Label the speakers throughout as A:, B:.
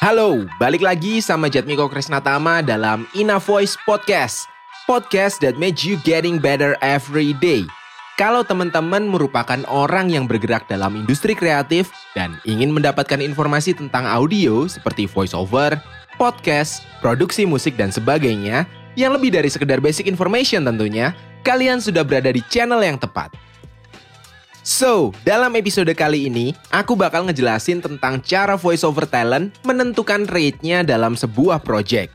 A: Halo, balik lagi sama Jatmiko Krisnatama dalam Ina Voice Podcast. Podcast that makes you getting better every day. Kalau teman-teman merupakan orang yang bergerak dalam industri kreatif dan ingin mendapatkan informasi tentang audio seperti voiceover, podcast, produksi musik dan sebagainya, yang lebih dari sekedar basic information tentunya, kalian sudah berada di channel yang tepat. So, dalam episode kali ini, aku bakal ngejelasin tentang cara voiceover talent menentukan rate-nya dalam sebuah project.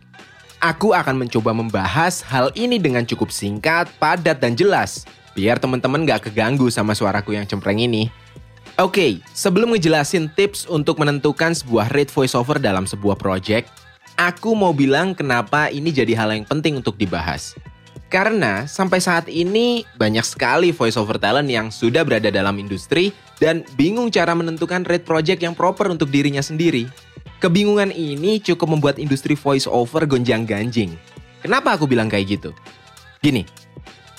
A: Aku akan mencoba membahas hal ini dengan cukup singkat, padat, dan jelas, biar teman-teman gak keganggu sama suaraku yang cempreng ini. Oke, okay, sebelum ngejelasin tips untuk menentukan sebuah rate voiceover dalam sebuah project, aku mau bilang kenapa ini jadi hal yang penting untuk dibahas. Karena sampai saat ini banyak sekali voice over talent yang sudah berada dalam industri dan bingung cara menentukan rate project yang proper untuk dirinya sendiri. Kebingungan ini cukup membuat industri voice over gonjang-ganjing. Kenapa aku bilang kayak gitu? Gini,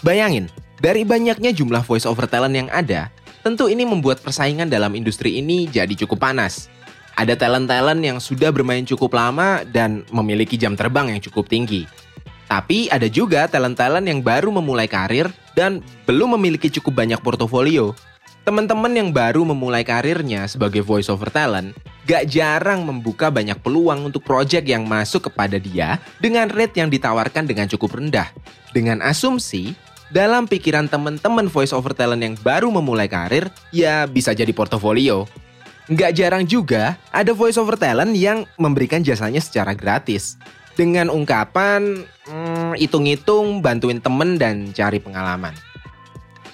A: bayangin, dari banyaknya jumlah voice over talent yang ada, tentu ini membuat persaingan dalam industri ini jadi cukup panas. Ada talent-talent yang sudah bermain cukup lama dan memiliki jam terbang yang cukup tinggi tapi ada juga talent-talent yang baru memulai karir dan belum memiliki cukup banyak portofolio. Teman-teman yang baru memulai karirnya sebagai voice over talent gak jarang membuka banyak peluang untuk project yang masuk kepada dia dengan rate yang ditawarkan dengan cukup rendah. Dengan asumsi, dalam pikiran teman-teman voice over talent yang baru memulai karir, ya bisa jadi portofolio. Gak jarang juga ada voice over talent yang memberikan jasanya secara gratis dengan ungkapan hmm, hitung-hitung, bantuin temen dan cari pengalaman.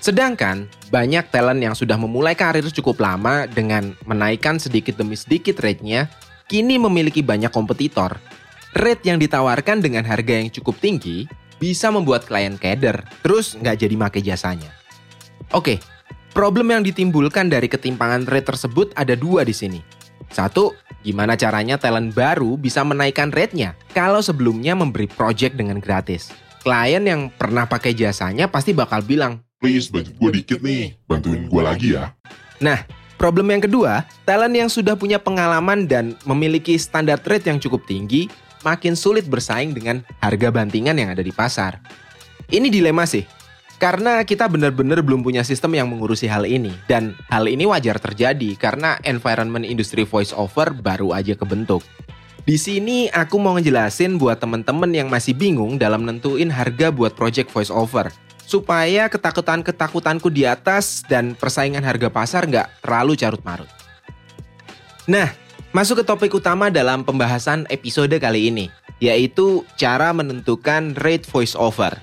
A: Sedangkan banyak talent yang sudah memulai karir cukup lama dengan menaikkan sedikit demi sedikit rate-nya, kini memiliki banyak kompetitor. Rate yang ditawarkan dengan harga yang cukup tinggi bisa membuat klien keder, terus nggak jadi make jasanya. Oke, problem yang ditimbulkan dari ketimpangan rate tersebut ada dua di sini. Satu, Gimana caranya talent baru bisa menaikkan rate-nya kalau sebelumnya memberi project dengan gratis? Klien yang pernah pakai jasanya pasti bakal bilang,
B: Please bantu gue dikit nih, bantuin gue lagi ya.
A: Nah, problem yang kedua, talent yang sudah punya pengalaman dan memiliki standar rate yang cukup tinggi, makin sulit bersaing dengan harga bantingan yang ada di pasar. Ini dilema sih, karena kita benar-benar belum punya sistem yang mengurusi hal ini. Dan hal ini wajar terjadi karena environment industri voice over baru aja kebentuk. Di sini aku mau ngejelasin buat temen-temen yang masih bingung dalam nentuin harga buat project voice over. Supaya ketakutan-ketakutanku di atas dan persaingan harga pasar nggak terlalu carut-marut. Nah, masuk ke topik utama dalam pembahasan episode kali ini, yaitu cara menentukan rate voice over.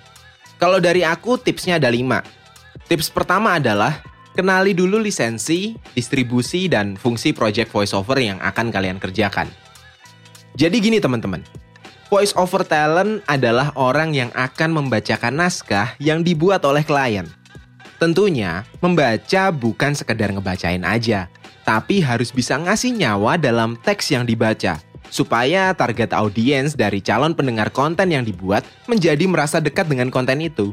A: Kalau dari aku tipsnya ada lima. Tips pertama adalah kenali dulu lisensi, distribusi, dan fungsi project voiceover yang akan kalian kerjakan. Jadi gini teman-teman, voiceover talent adalah orang yang akan membacakan naskah yang dibuat oleh klien. Tentunya, membaca bukan sekedar ngebacain aja, tapi harus bisa ngasih nyawa dalam teks yang dibaca – supaya target audiens dari calon pendengar konten yang dibuat menjadi merasa dekat dengan konten itu.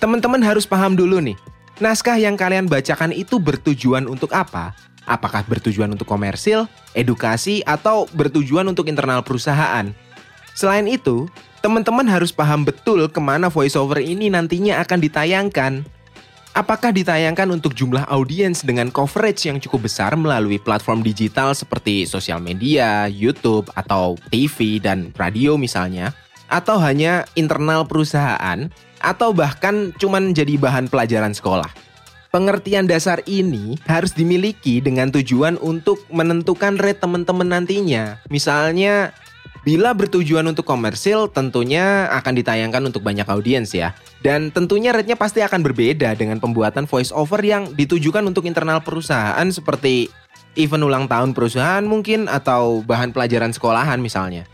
A: Teman-teman harus paham dulu nih, naskah yang kalian bacakan itu bertujuan untuk apa? Apakah bertujuan untuk komersil, edukasi, atau bertujuan untuk internal perusahaan? Selain itu, teman-teman harus paham betul ke mana voiceover ini nantinya akan ditayangkan. Apakah ditayangkan untuk jumlah audiens dengan coverage yang cukup besar melalui platform digital seperti sosial media, YouTube, atau TV dan radio misalnya? Atau hanya internal perusahaan? Atau bahkan cuman jadi bahan pelajaran sekolah? Pengertian dasar ini harus dimiliki dengan tujuan untuk menentukan rate teman-teman nantinya. Misalnya, Bila bertujuan untuk komersil, tentunya akan ditayangkan untuk banyak audiens ya. Dan tentunya rate-nya pasti akan berbeda dengan pembuatan voice over yang ditujukan untuk internal perusahaan seperti event ulang tahun perusahaan mungkin atau bahan pelajaran sekolahan misalnya.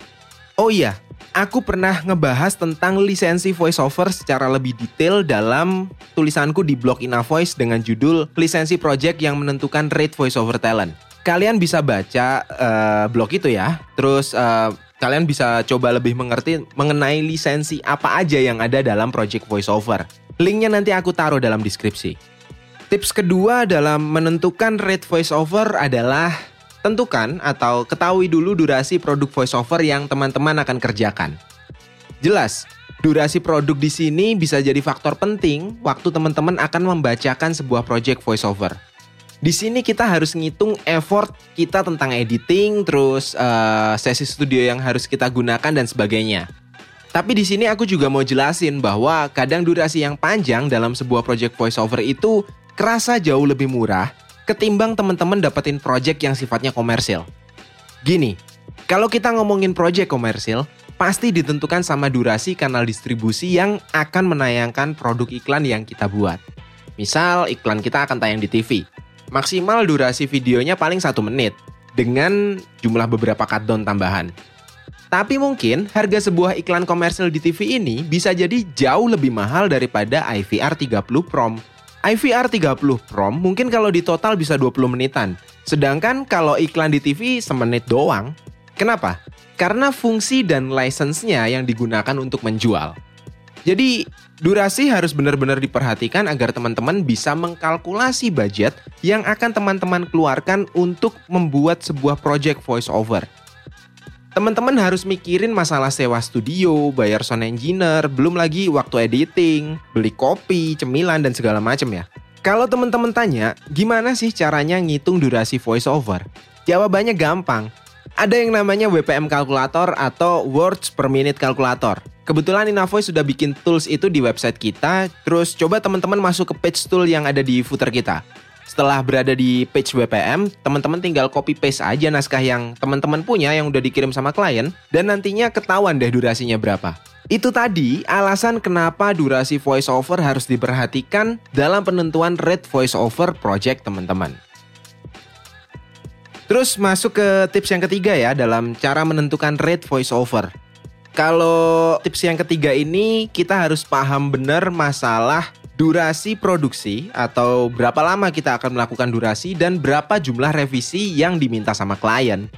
A: Oh iya, aku pernah ngebahas tentang lisensi voice over secara lebih detail dalam tulisanku di blog Voice dengan judul Lisensi Project yang menentukan rate voice over talent. Kalian bisa baca uh, blog itu ya. Terus uh, kalian bisa coba lebih mengerti mengenai lisensi apa aja yang ada dalam project voiceover. Linknya nanti aku taruh dalam deskripsi. Tips kedua dalam menentukan rate voiceover adalah tentukan atau ketahui dulu durasi produk voiceover yang teman-teman akan kerjakan. Jelas, durasi produk di sini bisa jadi faktor penting waktu teman-teman akan membacakan sebuah project voiceover. Di sini kita harus ngitung effort kita tentang editing, terus uh, sesi studio yang harus kita gunakan dan sebagainya. Tapi di sini aku juga mau jelasin bahwa kadang durasi yang panjang dalam sebuah project voiceover itu kerasa jauh lebih murah ketimbang teman-teman dapetin project yang sifatnya komersil. Gini, kalau kita ngomongin project komersil, pasti ditentukan sama durasi kanal distribusi yang akan menayangkan produk iklan yang kita buat. Misal iklan kita akan tayang di TV. Maksimal durasi videonya paling satu menit dengan jumlah beberapa cut tambahan. Tapi mungkin harga sebuah iklan komersil di TV ini bisa jadi jauh lebih mahal daripada IVR 30 Prom. IVR 30 Prom mungkin kalau di total bisa 20 menitan. Sedangkan kalau iklan di TV semenit doang. Kenapa? Karena fungsi dan license-nya yang digunakan untuk menjual. Jadi, durasi harus benar-benar diperhatikan agar teman-teman bisa mengkalkulasi budget yang akan teman-teman keluarkan untuk membuat sebuah project voice over. Teman-teman harus mikirin masalah sewa studio, bayar sound engineer, belum lagi waktu editing, beli kopi, cemilan, dan segala macam ya. Kalau teman-teman tanya, gimana sih caranya ngitung durasi voice over? Jawabannya gampang. Ada yang namanya WPM kalkulator atau words per minute kalkulator. Kebetulan Inavoice sudah bikin tools itu di website kita, terus coba teman-teman masuk ke page tool yang ada di footer kita. Setelah berada di page WPM, teman-teman tinggal copy paste aja naskah yang teman-teman punya yang udah dikirim sama klien dan nantinya ketahuan deh durasinya berapa. Itu tadi alasan kenapa durasi voiceover harus diperhatikan dalam penentuan rate voiceover project teman-teman. Terus masuk ke tips yang ketiga ya dalam cara menentukan rate voiceover. Kalau tips yang ketiga ini kita harus paham benar masalah durasi produksi atau berapa lama kita akan melakukan durasi dan berapa jumlah revisi yang diminta sama klien.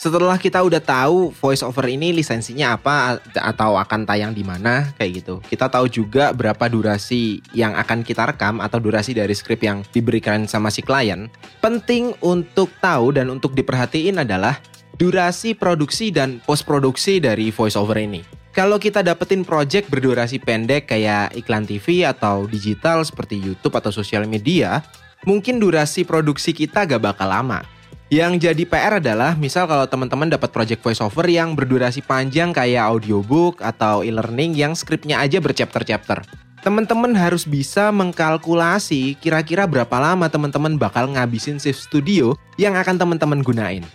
A: Setelah kita udah tahu voice over ini lisensinya apa atau akan tayang di mana kayak gitu. Kita tahu juga berapa durasi yang akan kita rekam atau durasi dari skrip yang diberikan sama si klien. Penting untuk tahu dan untuk diperhatiin adalah durasi produksi dan post produksi dari voiceover ini. Kalau kita dapetin project berdurasi pendek kayak iklan TV atau digital seperti YouTube atau sosial media, mungkin durasi produksi kita gak bakal lama. Yang jadi PR adalah misal kalau teman-teman dapat project voiceover yang berdurasi panjang kayak audiobook atau e-learning yang skripnya aja berchapter-chapter. Teman-teman harus bisa mengkalkulasi kira-kira berapa lama teman-teman bakal ngabisin shift studio yang akan teman-teman gunain.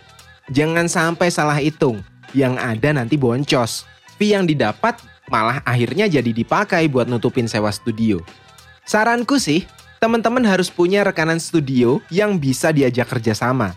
A: Jangan sampai salah hitung, yang ada nanti boncos. Fee yang didapat malah akhirnya jadi dipakai buat nutupin sewa studio. Saranku sih, teman-teman harus punya rekanan studio yang bisa diajak kerjasama.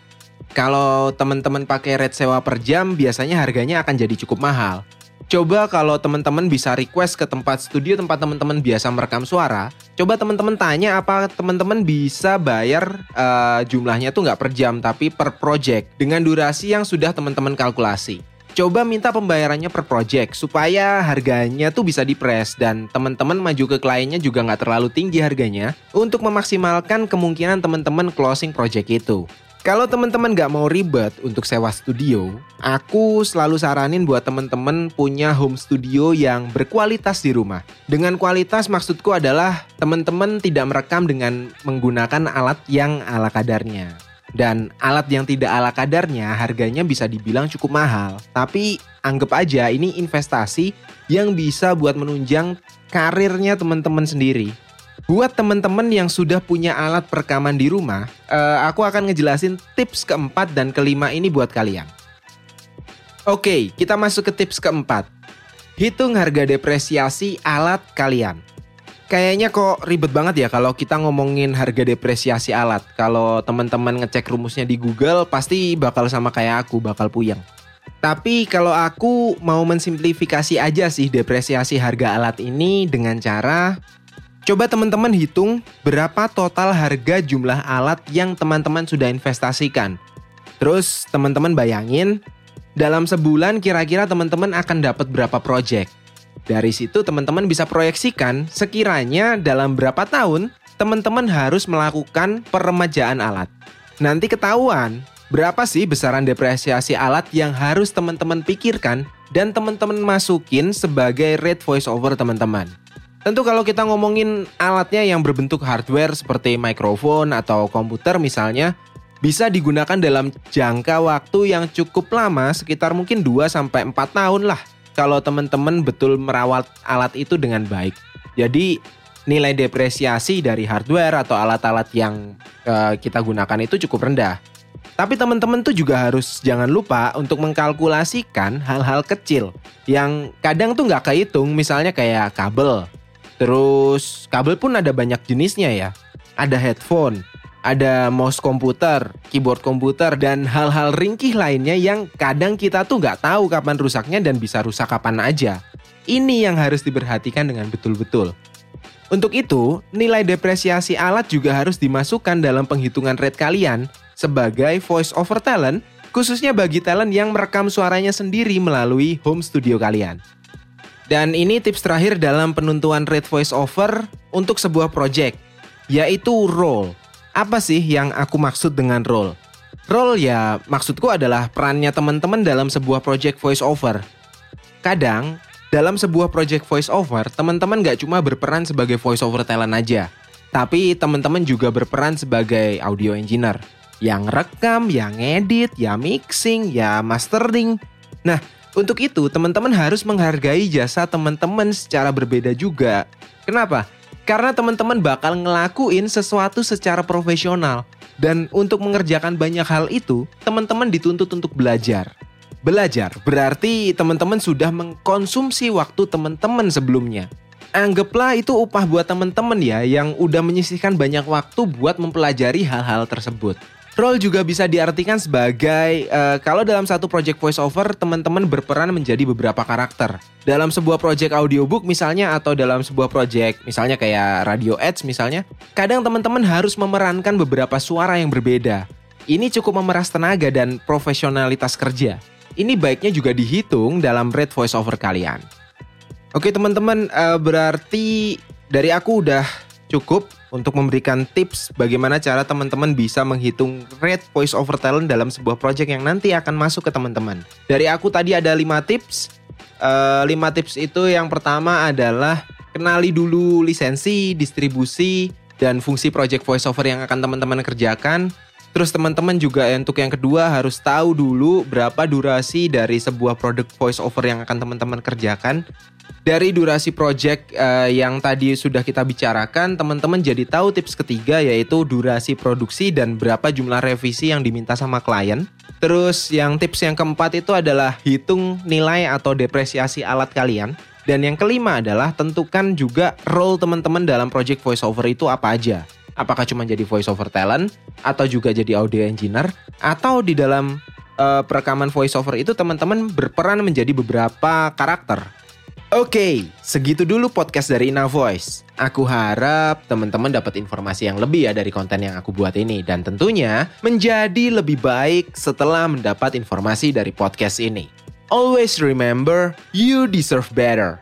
A: Kalau teman-teman pakai rate sewa per jam, biasanya harganya akan jadi cukup mahal. Coba kalau teman-teman bisa request ke tempat studio tempat teman-teman biasa merekam suara, coba teman-teman tanya apa teman-teman bisa bayar uh, jumlahnya tuh nggak per jam tapi per project dengan durasi yang sudah teman-teman kalkulasi. Coba minta pembayarannya per project supaya harganya tuh bisa dipres dan teman-teman maju ke kliennya juga nggak terlalu tinggi harganya untuk memaksimalkan kemungkinan teman-teman closing project itu. Kalau teman-teman gak mau ribet untuk sewa studio, aku selalu saranin buat teman-teman punya home studio yang berkualitas di rumah. Dengan kualitas maksudku adalah teman-teman tidak merekam dengan menggunakan alat yang ala kadarnya. Dan alat yang tidak ala kadarnya harganya bisa dibilang cukup mahal. Tapi anggap aja ini investasi yang bisa buat menunjang karirnya teman-teman sendiri. Buat teman-teman yang sudah punya alat perekaman di rumah, uh, aku akan ngejelasin tips keempat dan kelima ini buat kalian. Oke, kita masuk ke tips keempat. Hitung harga depresiasi alat kalian. Kayaknya kok ribet banget ya kalau kita ngomongin harga depresiasi alat. Kalau teman-teman ngecek rumusnya di Google pasti bakal sama kayak aku, bakal puyeng. Tapi kalau aku mau mensimplifikasi aja sih depresiasi harga alat ini dengan cara Coba teman-teman hitung berapa total harga jumlah alat yang teman-teman sudah investasikan. Terus teman-teman bayangin dalam sebulan kira-kira teman-teman akan dapat berapa project. Dari situ teman-teman bisa proyeksikan sekiranya dalam berapa tahun teman-teman harus melakukan peremajaan alat. Nanti ketahuan Berapa sih besaran depresiasi alat yang harus teman-teman pikirkan dan teman-teman masukin sebagai rate voice over teman-teman? Tentu kalau kita ngomongin alatnya yang berbentuk hardware seperti mikrofon atau komputer misalnya, bisa digunakan dalam jangka waktu yang cukup lama sekitar mungkin 2 sampai 4 tahun lah kalau teman-teman betul merawat alat itu dengan baik. Jadi nilai depresiasi dari hardware atau alat-alat yang uh, kita gunakan itu cukup rendah. Tapi teman-teman tuh juga harus jangan lupa untuk mengkalkulasikan hal-hal kecil yang kadang tuh nggak kehitung, misalnya kayak kabel, Terus kabel pun ada banyak jenisnya ya. Ada headphone, ada mouse komputer, keyboard komputer, dan hal-hal ringkih lainnya yang kadang kita tuh nggak tahu kapan rusaknya dan bisa rusak kapan aja. Ini yang harus diperhatikan dengan betul-betul. Untuk itu, nilai depresiasi alat juga harus dimasukkan dalam penghitungan rate kalian sebagai voice over talent, khususnya bagi talent yang merekam suaranya sendiri melalui home studio kalian. Dan ini tips terakhir dalam penentuan rate voice over untuk sebuah project, yaitu role. Apa sih yang aku maksud dengan role? Role ya maksudku adalah perannya teman-teman dalam sebuah project voice over. Kadang, dalam sebuah project voice over, teman-teman gak cuma berperan sebagai voice over talent aja, tapi teman-teman juga berperan sebagai audio engineer. Yang rekam, yang edit, ya mixing, ya mastering. Nah, untuk itu, teman-teman harus menghargai jasa teman-teman secara berbeda juga. Kenapa? Karena teman-teman bakal ngelakuin sesuatu secara profesional. Dan untuk mengerjakan banyak hal itu, teman-teman dituntut untuk belajar. Belajar berarti teman-teman sudah mengkonsumsi waktu teman-teman sebelumnya. Anggaplah itu upah buat teman-teman ya yang udah menyisihkan banyak waktu buat mempelajari hal-hal tersebut. Role juga bisa diartikan sebagai uh, kalau dalam satu project voiceover teman-teman berperan menjadi beberapa karakter. Dalam sebuah project audiobook misalnya atau dalam sebuah project misalnya kayak radio ads misalnya, kadang teman-teman harus memerankan beberapa suara yang berbeda. Ini cukup memeras tenaga dan profesionalitas kerja. Ini baiknya juga dihitung dalam rate voiceover kalian. Oke teman-teman, uh, berarti dari aku udah cukup untuk memberikan tips bagaimana cara teman-teman bisa menghitung rate voice over talent dalam sebuah project yang nanti akan masuk ke teman-teman. Dari aku tadi ada 5 tips. Uh, eh, 5 tips itu yang pertama adalah kenali dulu lisensi, distribusi, dan fungsi project voice over yang akan teman-teman kerjakan. Terus teman-teman juga untuk yang kedua harus tahu dulu berapa durasi dari sebuah produk voice over yang akan teman-teman kerjakan. Dari durasi project uh, yang tadi sudah kita bicarakan, teman-teman jadi tahu tips ketiga yaitu durasi produksi dan berapa jumlah revisi yang diminta sama klien. Terus yang tips yang keempat itu adalah hitung nilai atau depresiasi alat kalian. Dan yang kelima adalah tentukan juga role teman-teman dalam project voiceover itu apa aja. Apakah cuma jadi voiceover talent atau juga jadi audio engineer atau di dalam uh, perekaman voiceover itu teman-teman berperan menjadi beberapa karakter. Oke, segitu dulu podcast dari Ina Voice. Aku harap teman-teman dapat informasi yang lebih ya dari konten yang aku buat ini dan tentunya menjadi lebih baik setelah mendapat informasi dari podcast ini. Always remember, you deserve better.